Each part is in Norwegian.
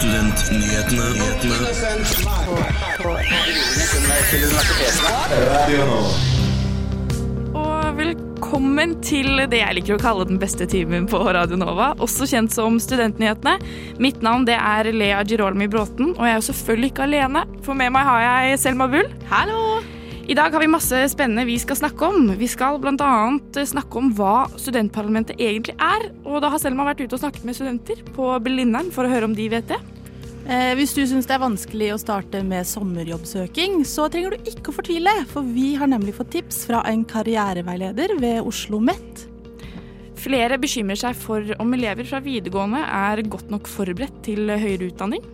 Studentnyhetene. Og velkommen til det jeg liker å kalle den beste timen på Radio Nova, også kjent som Studentnyhetene. Mitt navn det er Lea Girolmi Bråten, og jeg er jo selvfølgelig ikke alene. For med meg har jeg Selma Bull. Hallo! I dag har vi masse spennende vi skal snakke om. Vi skal bl.a. snakke om hva studentparlamentet egentlig er. Og da har Selma vært ute og snakket med studenter på Blindern for å høre om de vet det. Eh, hvis du syns det er vanskelig å starte med sommerjobbsøking, så trenger du ikke å fortvile, for vi har nemlig fått tips fra en karriereveileder ved Oslo OsloMet. Flere bekymrer seg for om elever fra videregående er godt nok forberedt til høyere utdanning.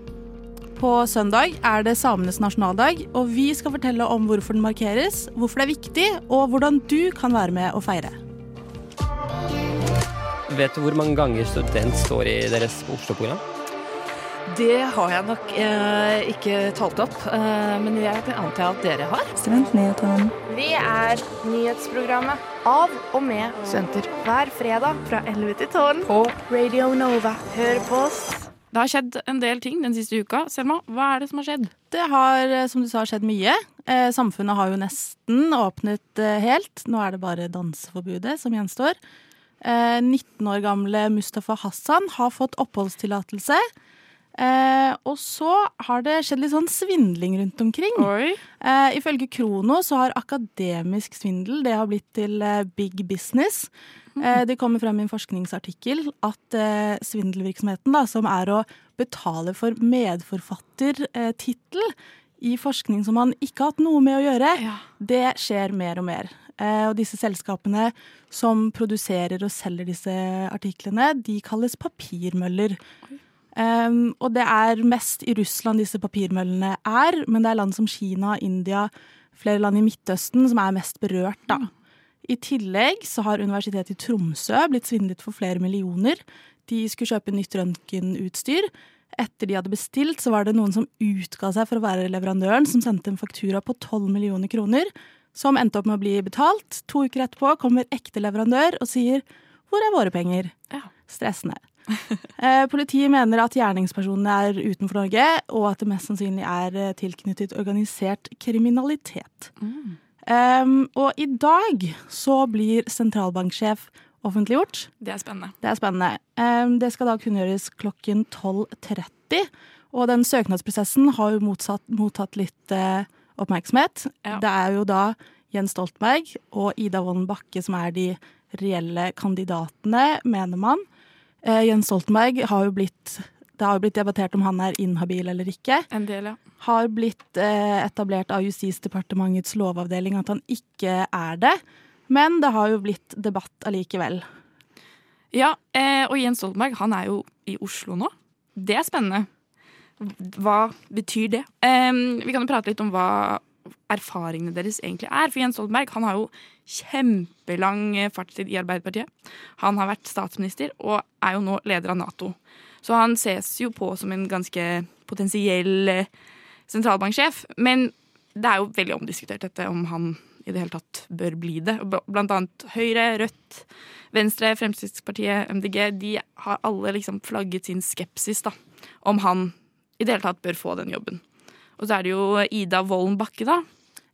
På søndag er det samenes nasjonaldag, og vi skal fortelle om hvorfor den markeres, hvorfor det er viktig, og hvordan du kan være med å feire. Vet du hvor mange ganger student står i deres Oslo-program? Det har jeg nok eh, ikke talt opp, eh, men jeg antar at dere har. Studentnyhetene. Vi er nyhetsprogrammet av og med studenter hver fredag fra 11 til 12 på Radio Nova. Hør på oss. Det har skjedd en del ting den siste uka. Selma, hva er det som har skjedd? Det har, eh, som du sa, skjedd mye. Eh, samfunnet har jo nesten åpnet eh, helt. Nå er det bare danseforbudet som gjenstår. Eh, 19 år gamle Mustafa Hassan har fått oppholdstillatelse. Eh, og så har det skjedd litt sånn svindling rundt omkring. Eh, ifølge Krono så har akademisk svindel det har blitt til eh, big business. Eh, det kommer frem i en forskningsartikkel at eh, svindelvirksomheten, da, som er å betale for medforfattertittel i forskning som man ikke har hatt noe med å gjøre, Ja. det skjer mer og mer. Eh, og disse selskapene som produserer og selger disse artiklene, de kalles papirmøller. Um, og det er mest i Russland disse papirmøllene er, men det er land som Kina, India, flere land i Midtøsten som er mest berørt, da. I tillegg så har Universitetet i Tromsø blitt svindlet for flere millioner. De skulle kjøpe nytt røntgenutstyr. Etter de hadde bestilt, så var det noen som utga seg for å være leverandøren, som sendte en faktura på 12 millioner kroner, som endte opp med å bli betalt. To uker etterpå kommer ekte leverandør og sier 'hvor er våre penger'? Ja. Stressende. Eh, politiet mener at gjerningspersonene er utenfor Norge, og at det mest sannsynlig er eh, tilknyttet organisert kriminalitet. Um, og i dag så blir sentralbanksjef offentliggjort. Det er spennende. Det er spennende. Um, det skal da kunngjøres klokken 12.30. Og den søknadsprosessen har jo motsatt, mottatt litt uh, oppmerksomhet. Ja. Det er jo da Jens Stoltenberg og Ida Wolden Bakke som er de reelle kandidatene, mener man. Uh, Jens Stoltenberg har jo blitt Det har jo blitt debattert om han er inhabil eller ikke. En del, ja. Har blitt eh, etablert av Justisdepartementets lovavdeling at han ikke er det. Men det har jo blitt debatt allikevel. Ja, eh, og Jens Stoltenberg han er jo i Oslo nå. Det er spennende. Hva betyr det? Eh, vi kan jo prate litt om hva erfaringene deres egentlig er. For Jens Stoltenberg han har jo kjempelang fartstid i Arbeiderpartiet. Han har vært statsminister og er jo nå leder av Nato. Så han ses jo på som en ganske potensiell eh, sentralbanksjef. Men det er jo veldig omdiskutert dette om han i det hele tatt bør bli det. Blant annet Høyre, Rødt, Venstre, Fremskrittspartiet, MDG. De har alle liksom flagget sin skepsis da, om han i det hele tatt bør få den jobben. Og så er det jo Ida Wolden Bakke, da.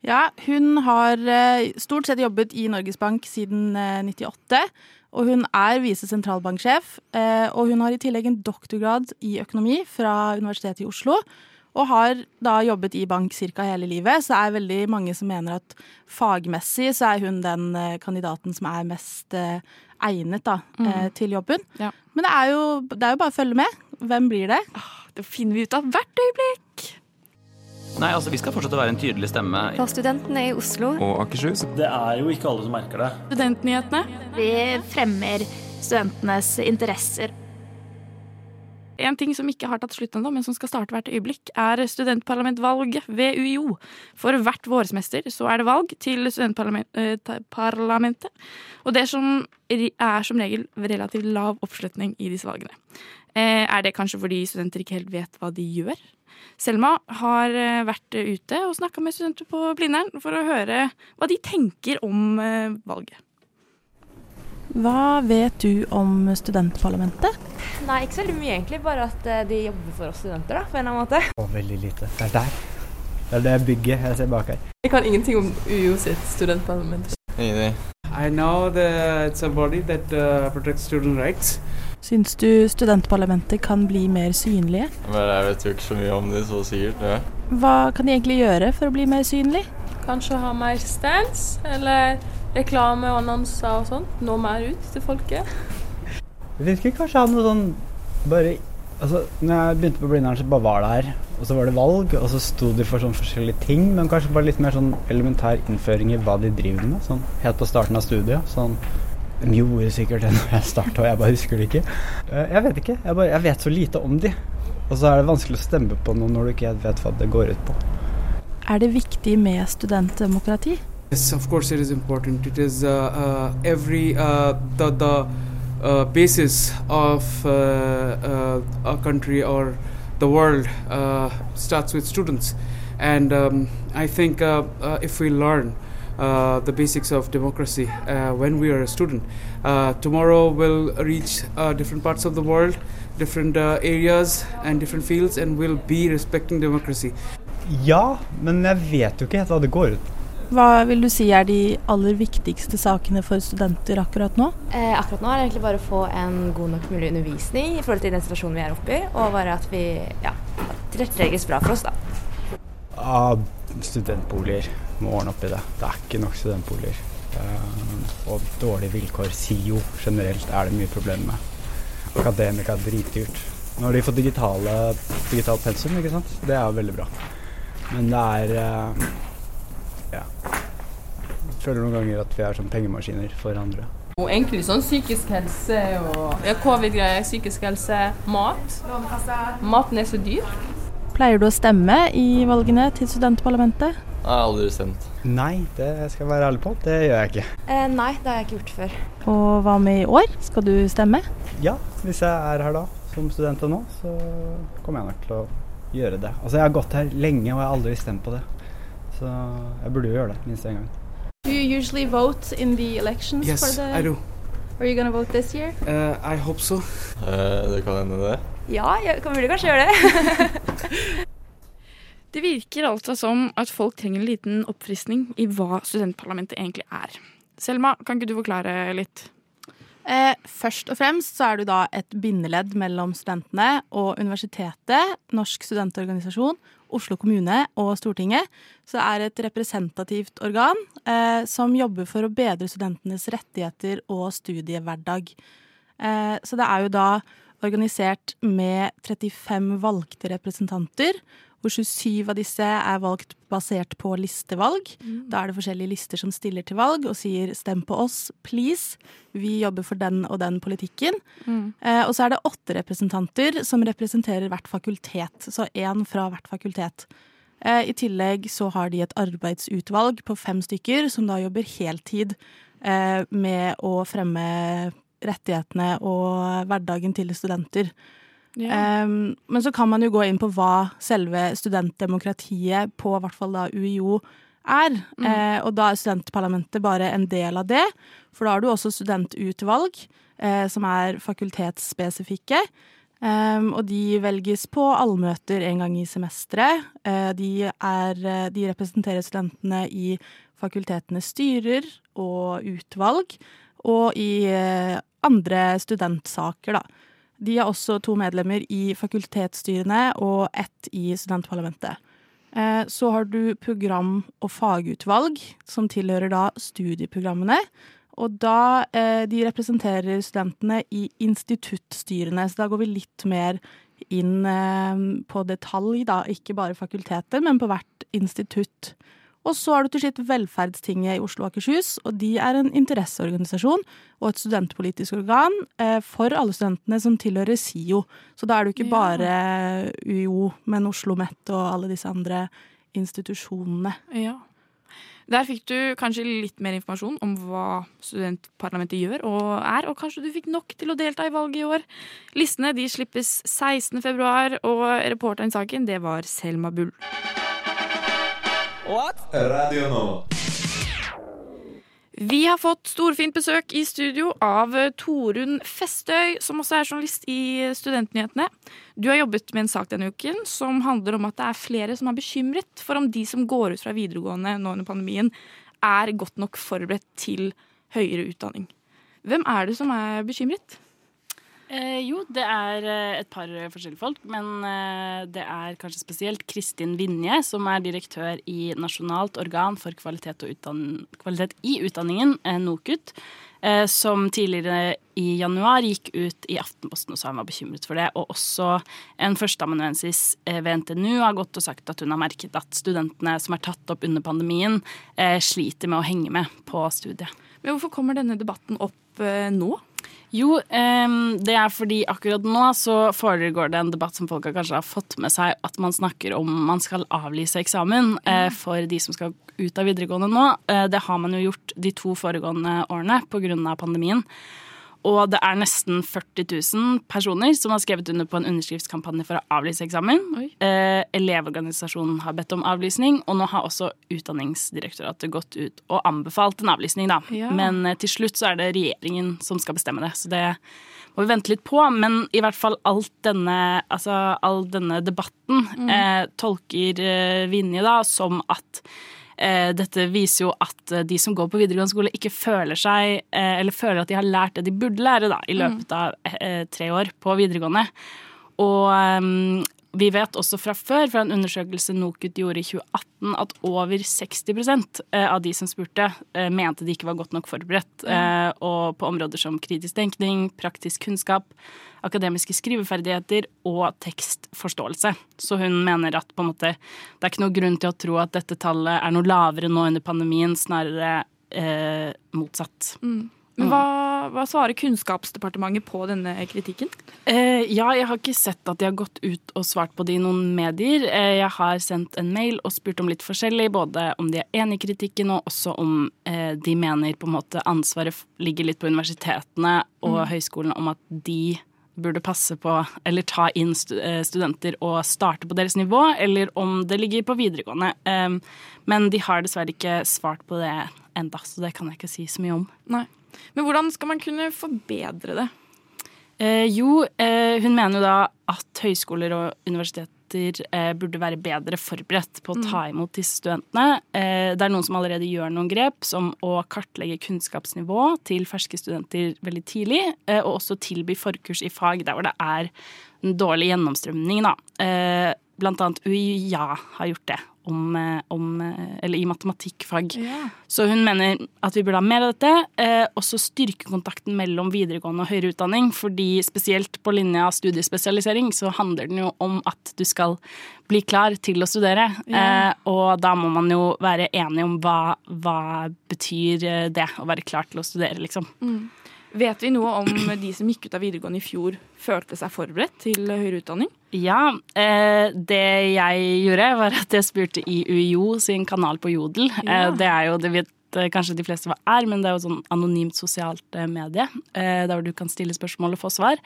Ja, hun har eh, stort sett jobbet i Norges Bank siden eh, 98. Og hun er visesentralbanksjef. sentralbanksjef, og hun har i tillegg en doktorgrad i økonomi fra Universitetet i Oslo. Og har da jobbet i bank ca. hele livet, så er veldig mange som mener at fagmessig så er hun den eh, kandidaten som er mest eh, egnet da, mm. til jobben. Ja. Men det er, jo, det er jo bare å følge med. Hvem blir det? Det finner vi ut av hvert øyeblikk. Nei, altså Vi skal fortsette å være en tydelig stemme. For studentene i Oslo. Og Akershus. Det er jo ikke alle som merker det. Studentnyhetene. Vi fremmer studentenes interesser. En ting som ikke har tatt slutt ennå, men som skal starte hvert øyeblikk, er studentparlamentvalget ved UiO. For hvert vårsemester så er det valg til studentparlamentet. Og det som er som regel relativt lav oppslutning i disse valgene. Eh, Er det kanskje fordi studenter ikke helt vet hva de gjør? Selma har eh, vært ute og snakka med studenter på Blindern for å høre hva de tenker om eh, valget. Hva vet du om studentparlamentet? Nei, ikke så veldig mye egentlig. Bare at eh, de jobber for oss studenter, da, på en eller annen måte. Og veldig lite. Det er der. Det er det bygget jeg ser bak her. Jeg kan ingenting om UiO sitt studentparlament. Ingenting. I know that it's a body that uh, protects student rights. Syns du studentparlamentet kan bli mer synlige? Men jeg vet jo ikke så mye om det, så sikkert. Ja. Hva kan de egentlig gjøre for å bli mer synlig? Kanskje ha mer stands, eller reklame og annonser og sånt. Nå mer ut til folket. Det virker kanskje ha noe sånn bare Altså, når jeg begynte på Blindern, så bare var det her. Og så var det valg, og så sto de for sånn forskjellige ting. Men kanskje bare litt mer sånn elementær innføring i hva de driver med. Sånn helt på starten av studiet. Sånn De gjorde sikkert det når jeg starta, og jeg bare husker det ikke. Eh, Jeg vet ikke. Jeg, bare, jeg vet så lite om de. Og så er det vanskelig å stemme på noe når du ikke vet hva det går ut på. Er det viktig med studentdemokrati? Yes, of course it is important. It is uh, uh, every uh, the the uh, basis of uh, uh, a country or the world uh, starts with students, and um, I think uh, uh, if we learn. Uh, the basics of democracy uh, when we are a student. Uh, tomorrow we'll reach uh, different parts of the world, different uh, areas and different fields, and we'll be respecting democracy. Ja, men jeg vet jo ikke helt hva det går ut. Hva vil du si er de aller viktigste sakene for studenter akkurat nå? Eh, akkurat nå er det egentlig bare å få en god nok mulig undervisning i forhold til den situasjonen vi er oppe i, og bare at vi ja, tilrettelegges bra for oss, da. Ah, studentboliger. Må ordne opp i det. Det er ikke nok studentboliger. Eh, og dårlige vilkår. SIO generelt er det mye problemer med. Akademika er dritdyrt. Nå har de fått digitale, digitalt pensum, ikke sant. Det er jo veldig bra. Men det er eh, Ja. Jeg føler noen ganger at vi er som pengemaskiner for andre. Og egentlig sånn psykisk helse og ja, covid-greier, psykisk helse, mat. Maten er så dyr. Pleier du å stemme i valgene til studentparlamentet? Jeg har aldri stemt. Nei, det skal jeg være ærlig på. Det gjør jeg ikke. Eh, nei, det har jeg ikke gjort før. Og hva med i år? Skal du stemme? Ja, hvis jeg er her da, som student nå, så kommer jeg nok til å gjøre det. Altså, jeg har gått her lenge, og jeg har aldri stemt på det. Så jeg burde jo gjøre det, minst én gang. Do you usually vote in the elections Yes, for the I do. Are you gonna vote this year? Uh, I hope so. Eh, det kan hende, det. Ja, jeg kan mulig kanskje gjøre det. Det virker altså som at folk trenger en liten oppfriskning i hva studentparlamentet egentlig er. Selma, kan ikke du forklare litt? Eh, først og fremst så er du da et bindeledd mellom studentene og universitetet, Norsk studentorganisasjon, Oslo kommune og Stortinget. Så det er et representativt organ eh, som jobber for å bedre studentenes rettigheter og studiehverdag. Eh, så det er jo da organisert med 35 valgte representanter, hvor 27 av disse er valgt basert på listevalg. Da er det forskjellige lister som stiller til valg og sier 'stem på oss, please'. Vi jobber for den og den politikken. Mm. Eh, og så er det åtte representanter som representerer hvert fakultet. Så én fra hvert fakultet. Eh, I tillegg så har de et arbeidsutvalg på fem stykker som da jobber heltid eh, med å fremme rettighetene og hverdagen til studenter. Um, men så kan man jo gå inn på hva selve studentdemokratiet på hvert fall da UiO er. Mm. Uh, og da er studentparlamentet bare en del av det. For da har du også studentutvalg, uh, som er fakultetsspesifikke. Um, og de velges på allmøter en gang i semesteret. Uh, de, er, de representerer studentene i fakultetenes styrer og utvalg, og i andre studentsaker, da. De har også to medlemmer i fakultetsstyrene og ett i studentparlamentet. Eh, Så har du program- og fagutvalg, som tilhører da studieprogrammene. Og da eh, de representerer studentene i instituttstyrene, så da går vi litt mer inn eh, på detalj, da. Ikke bare fakultetet, men på hvert institutt. Og så har du til slutt Velferdstinget i Oslo og Akershus, og de er en interesseorganisasjon og et studentpolitisk organ eh, for alle studentene som tilhører SIO. Så da er det jo ikke bare UiO, men Oslo OsloMet og alle disse andre institusjonene. Ja. Der fikk du kanskje litt mer informasjon om hva studentparlamentet gjør og er, og kanskje du fikk nok til å delta i valget i år. Listene de slippes 16. februar, og reporteren i saken det var Selma Bull. Radio nå. Vi har fått storfint besøk i studio av eh, Torunn Festøy, som også er journalist i Studentnyhetene. Du har jobbet med en sak denne uken som handler om at det er flere som er bekymret for om de som går ut fra videregående nå under pandemien, er godt nok forberedt til høyere utdanning. Hvem er det som er bekymret? Eh, jo, det er eh, et par forskjellige folk, men eh, det er kanskje spesielt Kristin Vinje, som er direktør i Nasjonalt organ for kvalitet, kvalitet i utdanningen, eh, NOKUT, eh, som tidligere i januar gikk ut i Aftenposten og sa hun var bekymret for det. Og også en førsteamanuensis eh, ved NTNU har gått og sagt at hun har merket at studentene som er tatt opp under pandemien, eh, sliter med å henge med på studiet. Men hvorfor kommer denne debatten opp eh, nå? Jo, det er fordi akkurat nå så foregår det en debatt som folk har kanskje har fått med seg, at man snakker om man skal avlyse eksamen eh, for de som skal ut av videregående nå. Eh, det har man jo gjort de to foregående årene pga. pandemien. Og det er nesten 40 000 personer som har skrevet under på en underskriftskampanje for å avlyse eksamen. Eh, Elevorganisasjonen har bedt om avlysning, og nå har også Utdanningsdirektoratet gått ut og anbefalt en avlysning. Da. Ja. Men eh, til slutt så er det regjeringen som skal bestemme det. Så det må vi vente litt på. Men i hvert fall alt denne, altså, all denne debatten Mm. eh, tolker eh, Vinje da som at dette viser jo at eh, de som går på videregående skole, ikke føler seg eh, Eller føler at de har lært det de burde lære da, i løpet av eh, tre år på videregående. Og eh, vi vet også fra før, fra en undersøkelse NOKUT gjorde i 2018, at over 60 eh, av de som spurte, eh, mente de ikke var godt nok forberedt. Mm. og på områder som kritisk tenkning, praktisk kunnskap, akademiske skriveferdigheter og tekstforståelse. Så hun mener at måte, det er ikke noe grunn til å tro at dette tallet er noe lavere nå under pandemien, snarere eh, motsatt. Mm. Men hva, hva svarer Kunnskapsdepartementet på denne kritikken? Eh, ja, jeg har ikke sett at de har gått ut og svart på det i noen medier. Eh, jeg har sendt en mail og spurt om litt forskjellig, både om de er enig i kritikken, og også om eh, de mener på en måte ansvaret ligger litt på universitetene og Mm. høyskolene om at de burde passe på, eller ta inn eh, studenter og starte på deres nivå, eller om det ligger på videregående. Eh, men de har dessverre ikke svart på det enda, så det kan jeg ikke si så mye om. Nei. Men hvordan skal man kunne forbedre det? Eh, jo, eh, hun mener jo da at høyskoler og universiteter eh, burde være bedre forberedt på å ta imot disse studentene. Eh, det er noen som allerede gjør noen grep, som å kartlegge kunnskapsnivå til ferske studenter veldig tidlig, eh, og også tilby forkurs i fag der hvor det er en dårlig gjennomstrømning. Da. Eh, blant annet UiA har gjort det. Om, eh, om, eh, eller i matematikkfag. Så hun mener at vi burde ha mer av dette. Eh, også styrke kontakten mellom videregående og høyere utdanning. fordi spesielt på linja studiespesialisering så handler den jo om at du skal bli klar til å studere. Eh, og da må man jo være enig om hva, hva betyr det å være klar til å studere, liksom. Mm. Vet vi noe om de som gikk ut av videregående i fjor, følte seg forberedt til høyere utdanning? Ja, eh, det jeg gjorde var at jeg spurte i UiO sin kanal på Jodel. Ja. Eh, det er jo, det vet eh, kanskje de fleste hva er, men det er jo sånn anonymt sosialt medie. Eh, der hvor du kan stille spørsmål og få svar.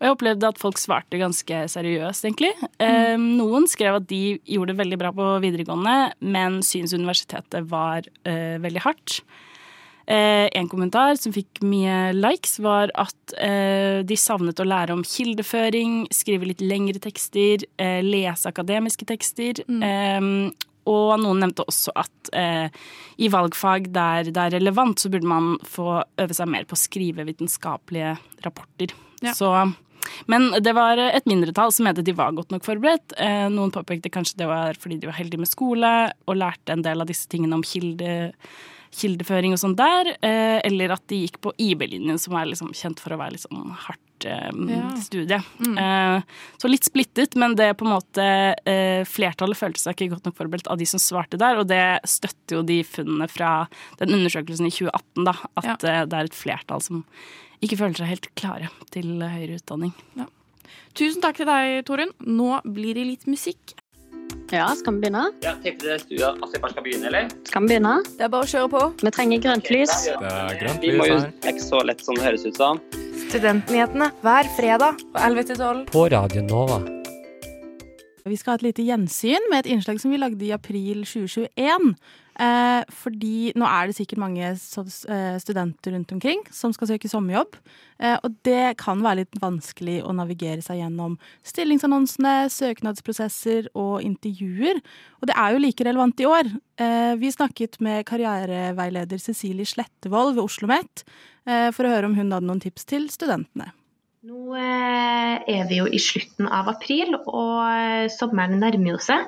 Og jeg opplevde at folk svarte ganske seriøst, egentlig. Eh, Noen skrev at de gjorde det veldig bra på videregående, men syns universitetet var veldig hardt. Eh, en kommentar som fikk mye likes, var at eh, de savnet å lære om kildeføring, skrive litt lengre tekster, eh, lese akademiske tekster. Mm. og noen nevnte også at i valgfag der det er relevant, så burde man få øve seg mer på å skrive vitenskapelige rapporter. Ja. Så men det var et mindretall som mente de var godt nok forberedt. Eh, noen påpekte kanskje det var fordi de var heldige med skole og lærte en del av disse tingene om kilde, kildeføring og sånn der. Eh, eller at de gikk på IB-linjen, som er liksom kjent for å være litt sånn hardt eh, Ja. studie. Mm. så litt splittet, men det på en måte eh, Flertallet følte seg ikke godt nok forberedt av de som svarte der, og det støtter jo de funnene fra den undersøkelsen i 2018, da. At ja. det er et flertall som ikke føler seg helt klare til eh, høyere utdanning. Tusen takk til deg, Torunn. Nå blir det litt musikk. Ja, skal vi begynne? Ja, Tenkte dere stua at jeg bare skal begynne, eller? Skal vi begynne? Det er bare å kjøre på. Vi trenger grønt lys. Det er grønt lys her. det er ikke så lett som det høres ut som. Studentnyhetene hver fredag på 11 til 12. På Radio Nova. Vi skal ha et lite gjensyn med et innslag som vi lagde i april 2021. Eh, fordi nå er det sikkert mange eh, studenter rundt omkring som skal søke sommerjobb. Eh, og det kan være litt vanskelig å navigere seg gjennom stillingsannonsene, søknadsprosesser og intervjuer. Og det er jo like relevant i år. Eh, vi snakket med karriereveileder Cecilie Slettevold ved Oslo OsloMet eh, for å høre om hun hadde noen tips til studentene. Nå eh, er vi jo i slutten av april, og eh, sommeren nærmer jo seg.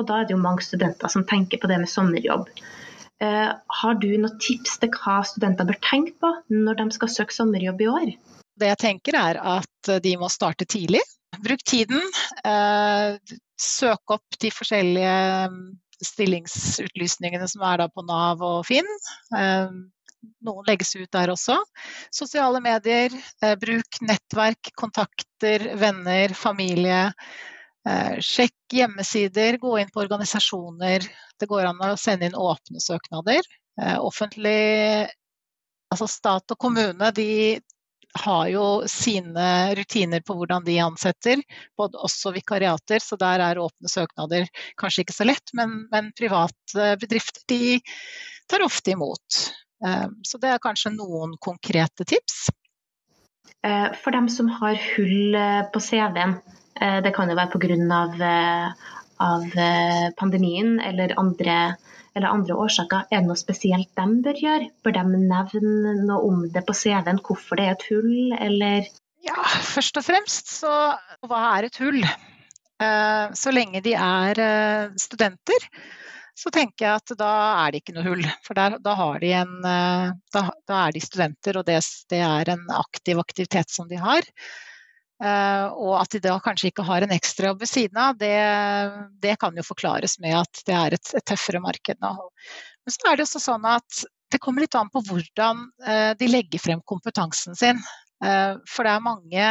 Og da er det jo mange studenter som tenker på det med sommerjobb. Eh, har du noen tips til hva studenter bør tenke på når de skal søke sommerjobb i år? Det jeg tenker er at de må starte tidlig. Bruk tiden. Søk opp de forskjellige mm, stillingsutlysningene som er på Nav og Finn. Noen legges ut der også. Sosiale medier, eh, bruk nettverk, kontakter, venner, familie. Eh, sjekk hjemmesider, gå inn på organisasjoner. Det går an å sende inn åpne søknader. Eh, offentlig, altså stat og kommune, de har jo sine rutiner på hvordan de ansetter, både også vikariater, så der er åpne søknader kanskje ikke så lett, men, men private bedrifter de tar ofte imot. Så det er kanskje noen konkrete tips. Eh, for dem som har hull eh, på CV-en, eh, det kan jo være pga. Av pandemien eller andre, eller andre årsaker, er det noe spesielt de bør gjøre? Bør de nevne noe om det på CV-en, hvorfor det er et hull, eller? Ja, først og fremst så hva er et hull? Så lenge de er studenter, så tenker jeg at da er det ikke noe hull. For der, da, en, da, da, er de studenter, og det, det, er en aktiv aktivitet som de har. Uh, og at de da kanskje ikke har en ekstrajobb ved siden av, det, det, kan jo forklares med at det er et, et tøffere marked nå. Men så er det også sånn at det kommer litt an på hvordan uh, de legger frem kompetansen sin. Uh, for det er mange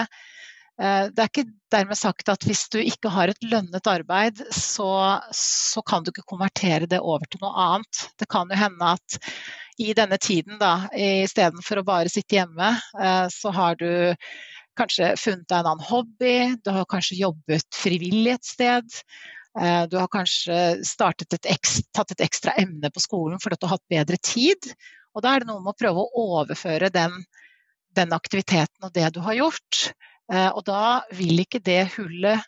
det er ikke dermed sagt at hvis du ikke har et lønnet arbeid, så, så, kan du ikke konvertere det over til noe annet. Det kan jo hende at i denne tiden, da, istedenfor å bare sitte hjemme, så har du kanskje funnet deg en annen hobby, du har kanskje jobbet frivillig et sted. Du har kanskje et ekstra, tatt et ekstra emne på skolen fordi du har hatt bedre tid. Og da er det noe med å prøve å overføre den, den aktiviteten og det du har gjort. Og da vil ikke det hullet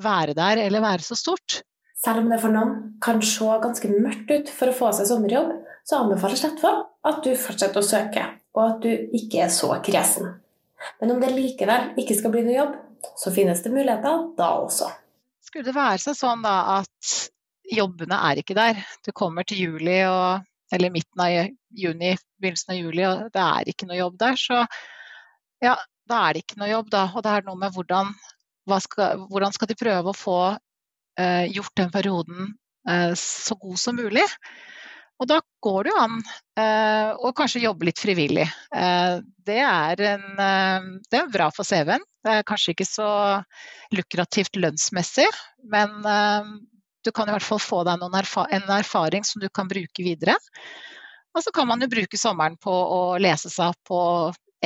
være der eller være så stort. Selv om det for noen kan se ganske mørkt ut for å få seg sommerjobb, så anbefaler for at du fortsetter å søke, og at du ikke er så kresen. Men om det likevel ikke skal bli noe jobb, så finnes det muligheter da også. Skulle det være seg sånn da at jobbene er ikke der, du kommer til juli og, eller midten av juni, begynnelsen av juli, og det er ikke noe jobb der, så ja, da er det ikke noe jobb, da. Og det er noe med hvordan, skal, hvordan skal de prøve å få eh, gjort den perioden eh, så god som mulig. Og da går det jo an eh, å kanskje jobbe litt frivillig. Eh, det, er en, eh, det, er bra for CV-en. Det er kanskje ikke så lukrativt lønnsmessig, men eh, du kan i hvert fall få deg erfa en erfaring som du kan bruke videre. Og så kan man jo bruke sommeren på å lese seg opp på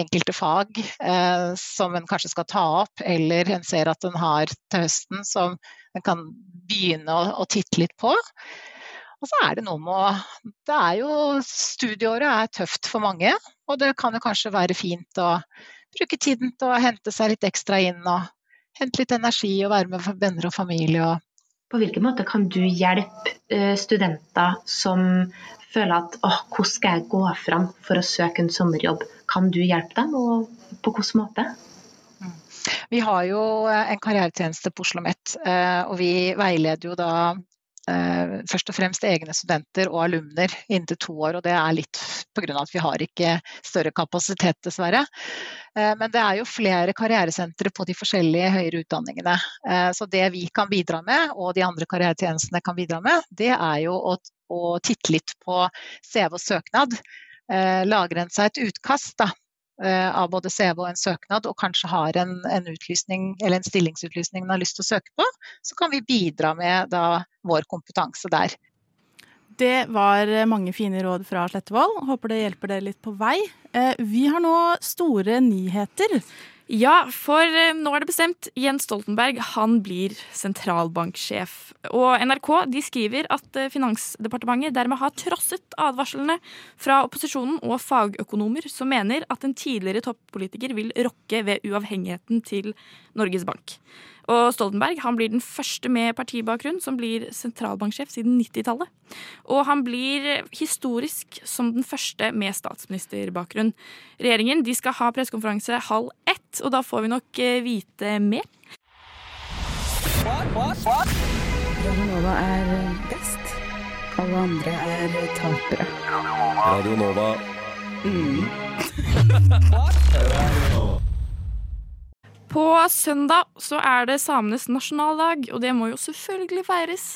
enkelte fag eh, som en kanskje skal ta opp, eller en ser at en har til høsten som en kan begynne å, å titte litt på. Og så er det noe med Det er jo Studieåret er tøft for mange, og det kan jo kanskje være fint å bruke tiden til å hente seg litt ekstra inn og hente litt energi og være med venner og familie. Og på hvilken måte kan du hjelpe eh, studenter som føler at åh, hvordan skal jeg gå fram for å søke en sommerjobb? Kan du hjelpe dem, og på hvilken måte? Vi har jo eh, en karrieretjeneste på Oslo OsloMet, eh, og vi veileder jo da først og fremst egne studenter og alumner inntil to år. Og det er litt pga. at vi har ikke større kapasitet, dessverre. Men det er jo flere karrieresentre på de forskjellige høyere utdanningene. Så det vi kan bidra med, og de andre karrieretjenestene kan bidra med, det er jo å å titte litt på CV og søknad. Eh, lager en seg et utkast da, eh, av både CV og en søknad, og kanskje har en, en, utlysning, eller en stillingsutlysning man har lyst til å søke på, så kan vi bidra med da, vår kompetanse der. Det var mange fine råd fra Slettevold. Håper det hjelper dere litt på vei. Eh, vi har nå store nyheter. Ja, for eh, nå er det bestemt. Jens Stoltenberg han blir sentralbanksjef. Og NRK de skriver at eh, Finansdepartementet dermed har trosset advarslene fra opposisjonen og fagøkonomer som mener at en tidligere toppolitiker vil rokke ved uavhengigheten til Norges Bank. Og Stoltenberg han blir den første med partibakgrunn som blir sentralbanksjef siden 90-tallet. Og han blir historisk som den første med statsministerbakgrunn. Regjeringen de skal ha pressekonferanse halv ett, og da får vi nok eh, vite mer. Radio Nova er best. Alle andre er tapere. Radio Nova. På søndag så er det samenes nasjonaldag, og det må jo selvfølgelig feires.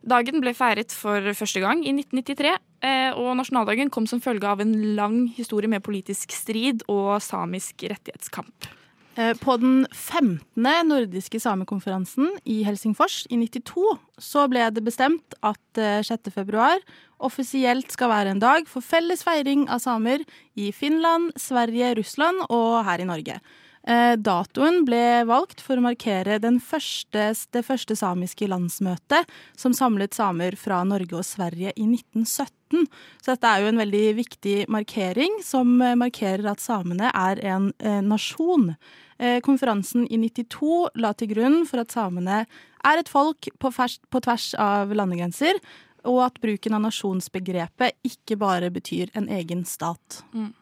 Dagen ble feiret for første gang i 1993, eh, og nasjonaldagen kom som følge av en lang historie med politisk strid og samisk rettighetskamp. Eh, På den 15. nordiske samekonferansen i Helsingfors i 92 så ble det bestemt at eh, 6. februar offisielt skal være en dag for felles feiring av samer i Finland, Sverige, Russland og her i Norge. Eh, Datoen ble valgt for å markere første, det første samiske landsmøtet som samlet samer fra Norge og Sverige i 1917. Så dette er jo en veldig viktig markering, som eh, markerer at samene er en eh, nasjon. Konferansen i 92 la til grunn for at samene er et folk på, fers, på tvers av landegrenser, og at bruken av nasjonsbegrepet ikke bare betyr en egen stat. Mm.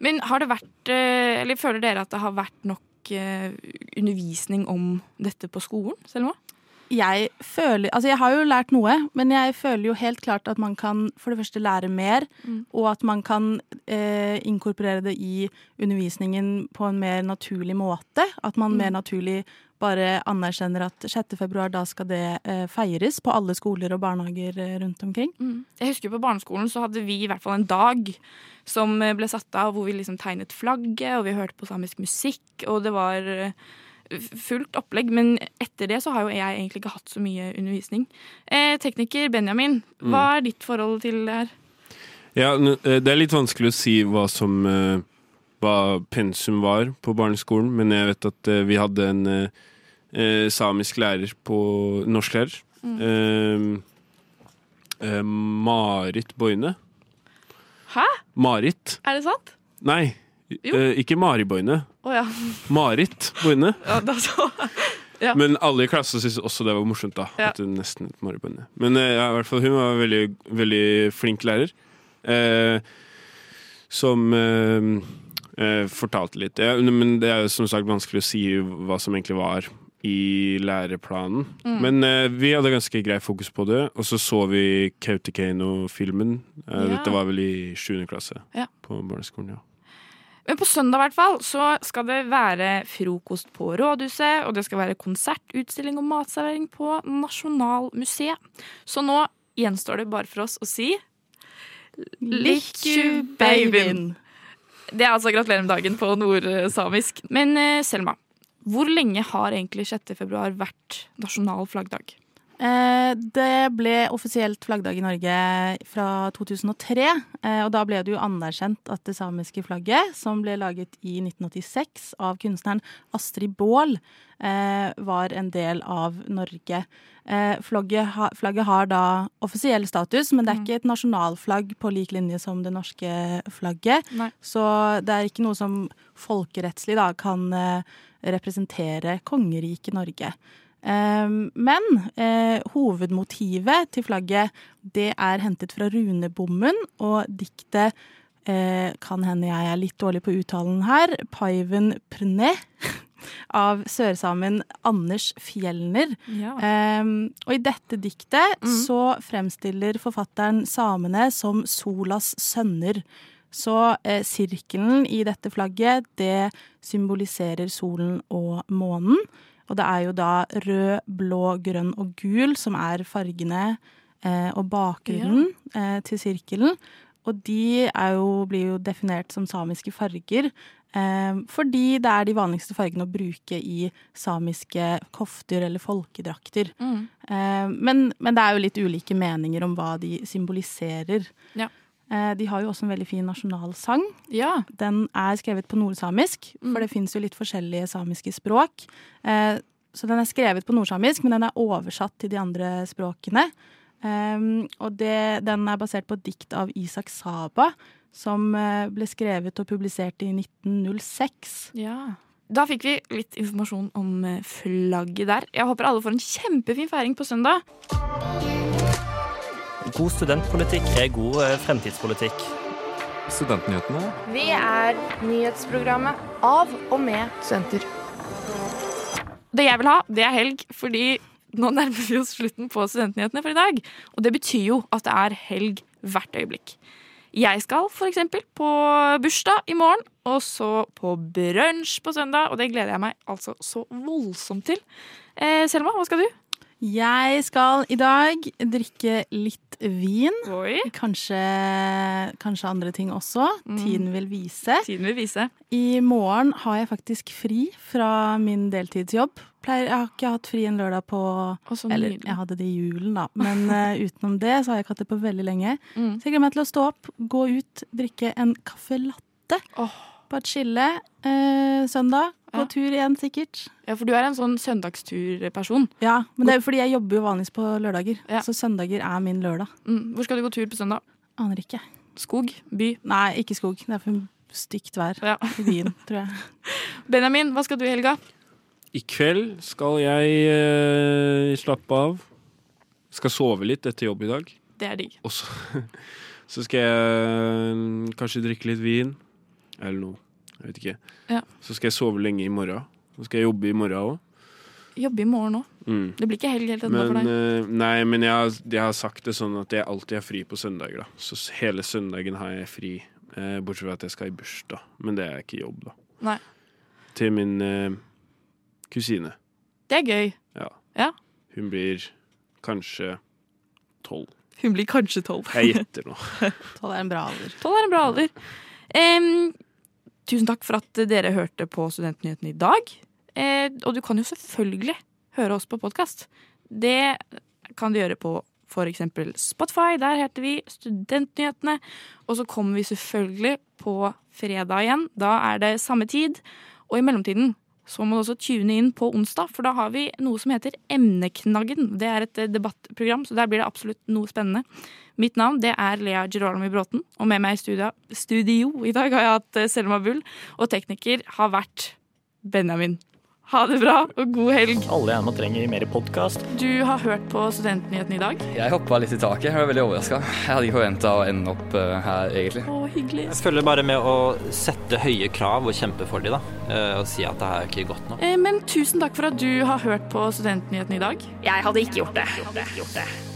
Men har det vært, eh, eller føler dere at det har vært nok eh, undervisning om dette på skolen, Selma? Jeg føler Altså, jeg har jo lært noe, men jeg føler jo helt klart at man kan for det første lære mer, Mm. og at man kan eh, inkorporere det i undervisningen på en mer naturlig måte. At man Mm. mer naturlig bare anerkjenner at 6. februar, da skal det eh, feires på alle skoler og barnehager eh, rundt omkring. Mm. Jeg husker På barneskolen så hadde vi i hvert fall en dag som eh, ble satt av hvor vi liksom tegnet flagget, og vi hørte på samisk musikk, og det var fullt opplegg. Men etter det så har jo jeg egentlig ikke hatt så mye undervisning. Eh, tekniker Benjamin, hva er ditt forhold til det her? Ja, det er litt vanskelig å si hva som hva pensum var på barneskolen, men jeg vet at vi hadde en eh, samisk lærer på norsklærer. Mm. Eh, eh, Marit Boine. Hæ? Marit. Er det sant? Nei, eh, ikke Mari Boine. Oh, ja. Marit Boine. ja da så. Ja. Men alle i klassen syntes også det var morsomt. da. At hun nesten het Mari Boine. Men eh, ja, i hvert fall hun var veldig, veldig flink lærer. Eh, som fortalte litt. Men det er jo som sagt vanskelig å si hva som egentlig var i læreplanen. Mm. Men uh, vi hadde ganske grei fokus på det. Og så så vi Kautokeino-filmen. Uh, Ja. Dette var vel i 7. klasse Ja. på barneskolen. ja Men på søndag i hvert fall, så skal det være frokost på Rådhuset, og det skal være konsert, utstilling og matservering på Nasjonalmuseet. Så nå gjenstår det bare for oss å si Likku babyen. Det er altså gratulerer med dagen på nordsamisk. Men eh, Selma, hvor lenge har egentlig 6. februar vært nasjonal flaggdag? Eh, det ble offisielt flaggdag i Norge fra 2003. Eh, og da ble det jo anerkjent at det samiske flagget, som ble laget i 1986 av kunstneren Astrid Baal, eh, var en del av Norge. Flagget, flagget har da offisiell status, men det er ikke et nasjonalflagg på lik linje som det norske flagget. Nei. Så det er ikke noe som folkerettslig da kan representere kongeriket Norge. Um, men eh, hovedmotivet til flagget det er hentet fra runebommen, og diktet eh, kan hende jeg er litt dårlig på uttalen her, Paiven Prne av sørsamen Anders Fjellner. Ja. Um, og i dette diktet så fremstiller forfatteren samene som solas sønner. Så eh, sirkelen i dette flagget, det symboliserer solen og månen. Og det er jo da rød, blå, grønn og gul som er fargene eh, og bakgrunnen eh, til sirkelen. Og de er jo, blir jo definert som samiske farger. Eh, fordi det er de vanligste fargene å bruke i samiske kofter eller folkedrakter. Mm. Eh, men, men det er jo litt ulike meninger om hva de symboliserer. Ja. Eh, De har jo også en veldig fin nasjonalsang. Ja. Den er skrevet på nordsamisk, Mm. for det fins jo litt forskjellige samiske språk. Eh, Så den er skrevet på nordsamisk, men den er oversatt til de andre språkene. Um, og det, den er basert på et dikt av Isak Saba, som eh, ble skrevet og publisert i 1906. Ja. Da fikk vi litt informasjon om flagget der. Jeg håper alle får en kjempefin feiring på søndag. God studentpolitikk er god eh, fremtidspolitikk. Studentnyhetene. Vi er nyhetsprogrammet av og med studenter. Det jeg vil ha, det er helg, fordi nå nærmer vi oss slutten på Studentnyhetene for i dag. Og det betyr jo at det er helg hvert øyeblikk. Jeg skal for eksempel på bursdag i morgen, og så på brunsj på søndag, og det gleder jeg meg altså så voldsomt til. Eh, Selma, hva skal du? Jeg skal i dag drikke litt vin. Oi. Kanskje, kanskje andre ting også. Mm. Tiden vil vise. Tiden vil vise. I morgen har jeg faktisk fri fra min deltidsjobb. Pleier, jeg har ikke hatt fri en lørdag på Eller jeg hadde det i julen, da. Men uh, utenom det så har jeg ikke hatt det på veldig lenge. Mm. Så jeg gleder meg til å stå opp, gå ut, drikke en caffè latte. På et skille eh, søndag. På Ja. tur igjen, sikkert. Ja, for du er en sånn søndagsturperson. Ja, men det er fordi jeg jobber jo vanligvis på lørdager. Ja. Så søndager er min lørdag. Mm. Hvor skal du gå tur på søndag? Aner ikke. Skog? By? Nei, ikke skog. Det er for stygt vær Ja. i byen, tror jeg. Benjamin, hva skal du i helga? I kveld skal jeg eh, slappe av. Skal sove litt etter jobb i dag. Det er digg. Og så, så skal jeg eh, kanskje drikke litt vin. Eller noe. Jeg vet ikke. Ja. Så skal jeg sove lenge i morgen. Så skal jeg jobbe i morgen òg. Jobbe i morgen òg. Mm. Det blir ikke helg helt ennå for deg. eh, nei, men jeg har, jeg har sagt det sånn at jeg alltid har fri på søndager. da Så hele søndagen har jeg fri. Eh, bortsett fra at jeg skal i bursdag. Men det er ikke jobb, da. Nei. Til min eh, kusine. Det er gøy. Ja. Ja. Hun blir kanskje tolv. Hun blir kanskje tolv. Jeg gjetter nå. Tolv er en bra alder. Tolv er en bra alder. Em, tusen takk for at dere hørte på Studentnyhetene i dag. Eh, og du kan jo selvfølgelig høre oss på podkast. Det kan du gjøre på f.eks. Spotify. Der heter vi Studentnyhetene. Og så kommer vi selvfølgelig på fredag igjen. Da er det samme tid. Og i mellomtiden så må du også tune inn på onsdag, for da har vi noe som heter Emneknaggen. Det er et eh, debattprogram, så der blir det absolutt noe spennende. Mitt navn det er Lea Girolami Bråten, og med meg i studio, studio i dag har jeg hatt eh, Selma Bull, og tekniker har vært Benjamin. Ha det bra, og god helg. Alle gjerne trenger mer podkast. Du har hørt på Studentnyhetene i dag. Jeg hoppa litt i taket. Jeg var veldig overraska. Jeg hadde ikke forventa å ende opp eh, her, egentlig. Å, hyggelig. Jeg følger bare med å sette høye krav og kjempe for de, da. Eh, Og si at det her er ikke godt nok. Eh, Men tusen takk for at du har hørt på Studentnyhetene i dag. Jeg hadde ikke gjort det.